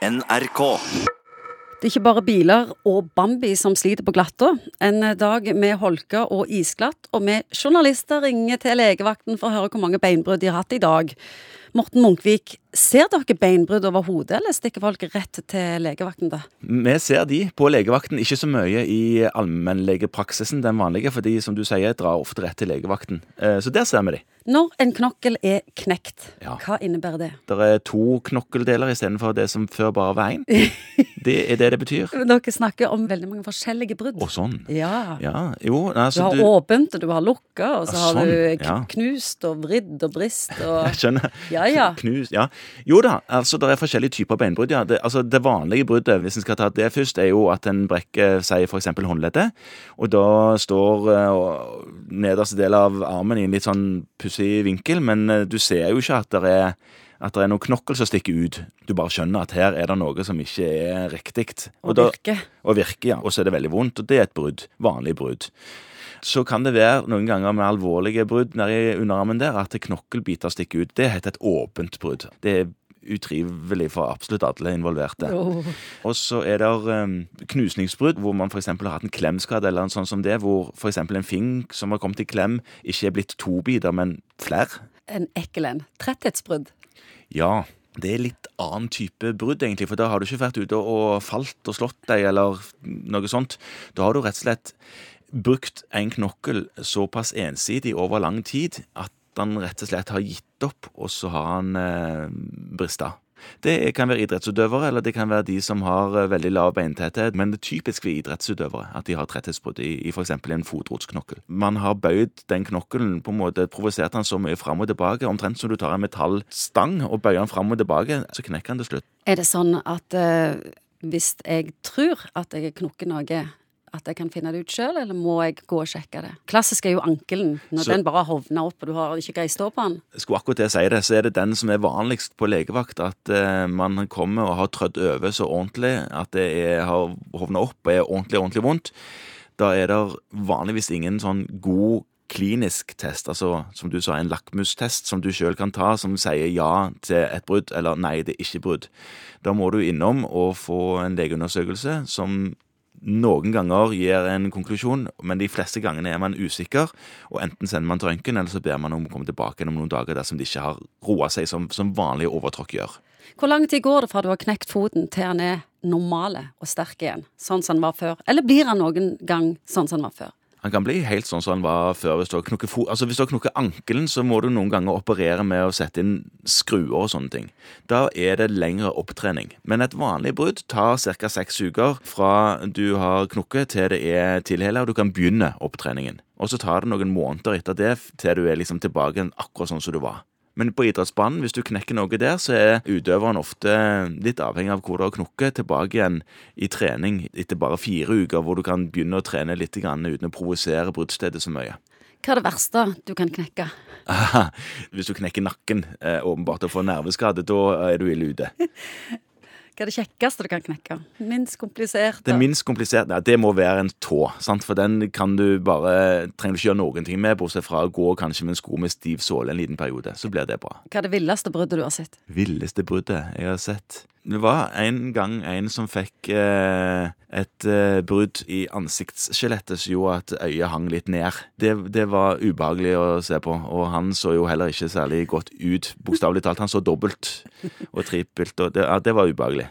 NRK. Det er ikke bare biler og Bambi som sliter på glatta. En dag med holke og isglatt, og vi journalister ringer til legevakten for å høre hvor mange beinbrudd de har hatt i dag. Morten Munkvik, ser dere beinbrudd over hodet, eller stikker folk rett til legevakten da? Vi ser de på legevakten, ikke så mye i allmennlegepraksisen, den vanlige, for de som du sier drar ofte rett til legevakten. Eh, Så der ser vi de. Når en knokkel er knekt, Ja. hva innebærer det? Det er to knokkeldeler istedenfor det som før bare var én. Det er det det betyr. Dere snakker om veldig mange forskjellige brudd. Og sånn. Ja. Ja, jo, Du altså har du åpent, og du har lukka, og så Ja, har du sånn, knust og vridd og brist og Jeg skjønner. Ja, ja. Knus, ja. Jo da, altså det er forskjellige typer beinbrudd. ja. Det, altså, det vanlige bruddet, hvis en skal ta det først, er jo at en brekker seg f.eks. håndleddet. Og da står uh, nederste del av armen i en litt sånn pussig vinkel, men uh, du ser jo ikke at det er at det er noen knokkel som stikker ut. Du bare skjønner at her er det noe som ikke er riktig. og og virker. og virker, ja. Og så er det veldig vondt, og det er et brudd. Vanlig brudd. Så kan det være noen ganger med alvorlige brudd nedi underarmen der at knokkelbiter stikker ut. Det heter et åpent brudd. Det er utrivelig for absolutt alle involverte. Oh. Og så er det um, knusningsbrudd, hvor man f.eks. har hatt en klemskade eller en sånn som det, hvor f.eks. en fing som har kommet i klem, ikke er blitt to biter, men flere. En ekkel en. Tretthetsbrudd. Ja, det er litt annen type brudd, egentlig, for da har du ikke vært ute og falt og slått deg, eller noe sånt. Da har du rett og slett brukt en knokkel såpass ensidig over lang tid at han rett og slett har gitt opp, og så har han eh, brista. Det kan være idrettsutøvere, eller det kan være de som har eh, veldig lav beintetthet, men det er typisk ved idrettsutøvere at de har tretthetsbrudd i, i f.eks. en fotrotsknokkel. Man har bøyd den knokkelen, på en måte provosert den så mye fram og tilbake, omtrent som du tar en metallstang og bøyer den fram og tilbake, så knekker den til slutt. Er det sånn at uh, hvis jeg tror at jeg knokker noe, at jeg kan finne det ut sjøl, eller må jeg gå og sjekke det? Klassisk er jo ankelen, når Så- den bare hovner opp, og du har ikke greie stå på den. Skulle akkurat det si det, så er det den som er vanligst på legevakt, at eh, man kommer og har trødd over så ordentlig at det er, har hovna opp og er ordentlig, ordentlig vondt. Da er det vanligvis ingen sånn god klinisk test, altså som du sa, en lakmustest som du sjøl kan ta, som sier ja til et brudd, eller nei, det er ikke brudd. Da må du innom og få en legeundersøkelse som noen ganger gir en konklusjon, men de fleste gangene er man usikker, og enten sender man til røntgen, eller så ber man om å komme tilbake om noen dager dersom de ikke har roa seg, som, som vanlige overtråkk gjør. Hvor lang tid går det fra du har knekt foten til han er normale og sterk igjen, sånn som han var før? Eller blir han noen gang sånn som han var før? Han kan bli helt sånn som han var før. Hvis du har knukket, altså, hvis knukket ankelen, så må du noen ganger operere med å sette inn skruer og sånne ting. Da er det lengre opptrening. Men et vanlig brudd tar ca. seks uker fra du har knukket til det er tilhela, og du kan begynne opptreningen. Og så tar det noen måneder etter det til du er liksom tilbake akkurat sånn som du var. Men på idrettsbanen, hvis du knekker noe der, så er utøveren ofte litt avhengig av hvor du har knukket, tilbake igjen i trening etter bare fire uker, hvor du kan begynne å trene litt uten å provosere bruddstedet så mye. Hva er det verste du kan knekke? Hvis du knekker nakken, eh, åpenbart, og får nerveskade, da er du ille ute. Hva er det kjekkeste du kan knekke? Minst komplisert? Det minst kompliserte, ja, det må være en tå, sant? for den kan du bare, trenger du ikke gjøre noen ting med, bortsett fra å gå kanskje med en sko med stiv såle en liten periode, så blir det bra. Hva er det villeste bruddet du har sett? Villeste bruddet jeg har sett. Det var en gang en som fikk eh, et eh, brudd i ansiktsskjelettet som gjorde at øyet hang litt ned. Det, det var ubehagelig å se på, og han så jo heller ikke særlig godt ut, bokstavelig talt. Han så dobbelt og trippelt, og det, ja, det var ubehagelig.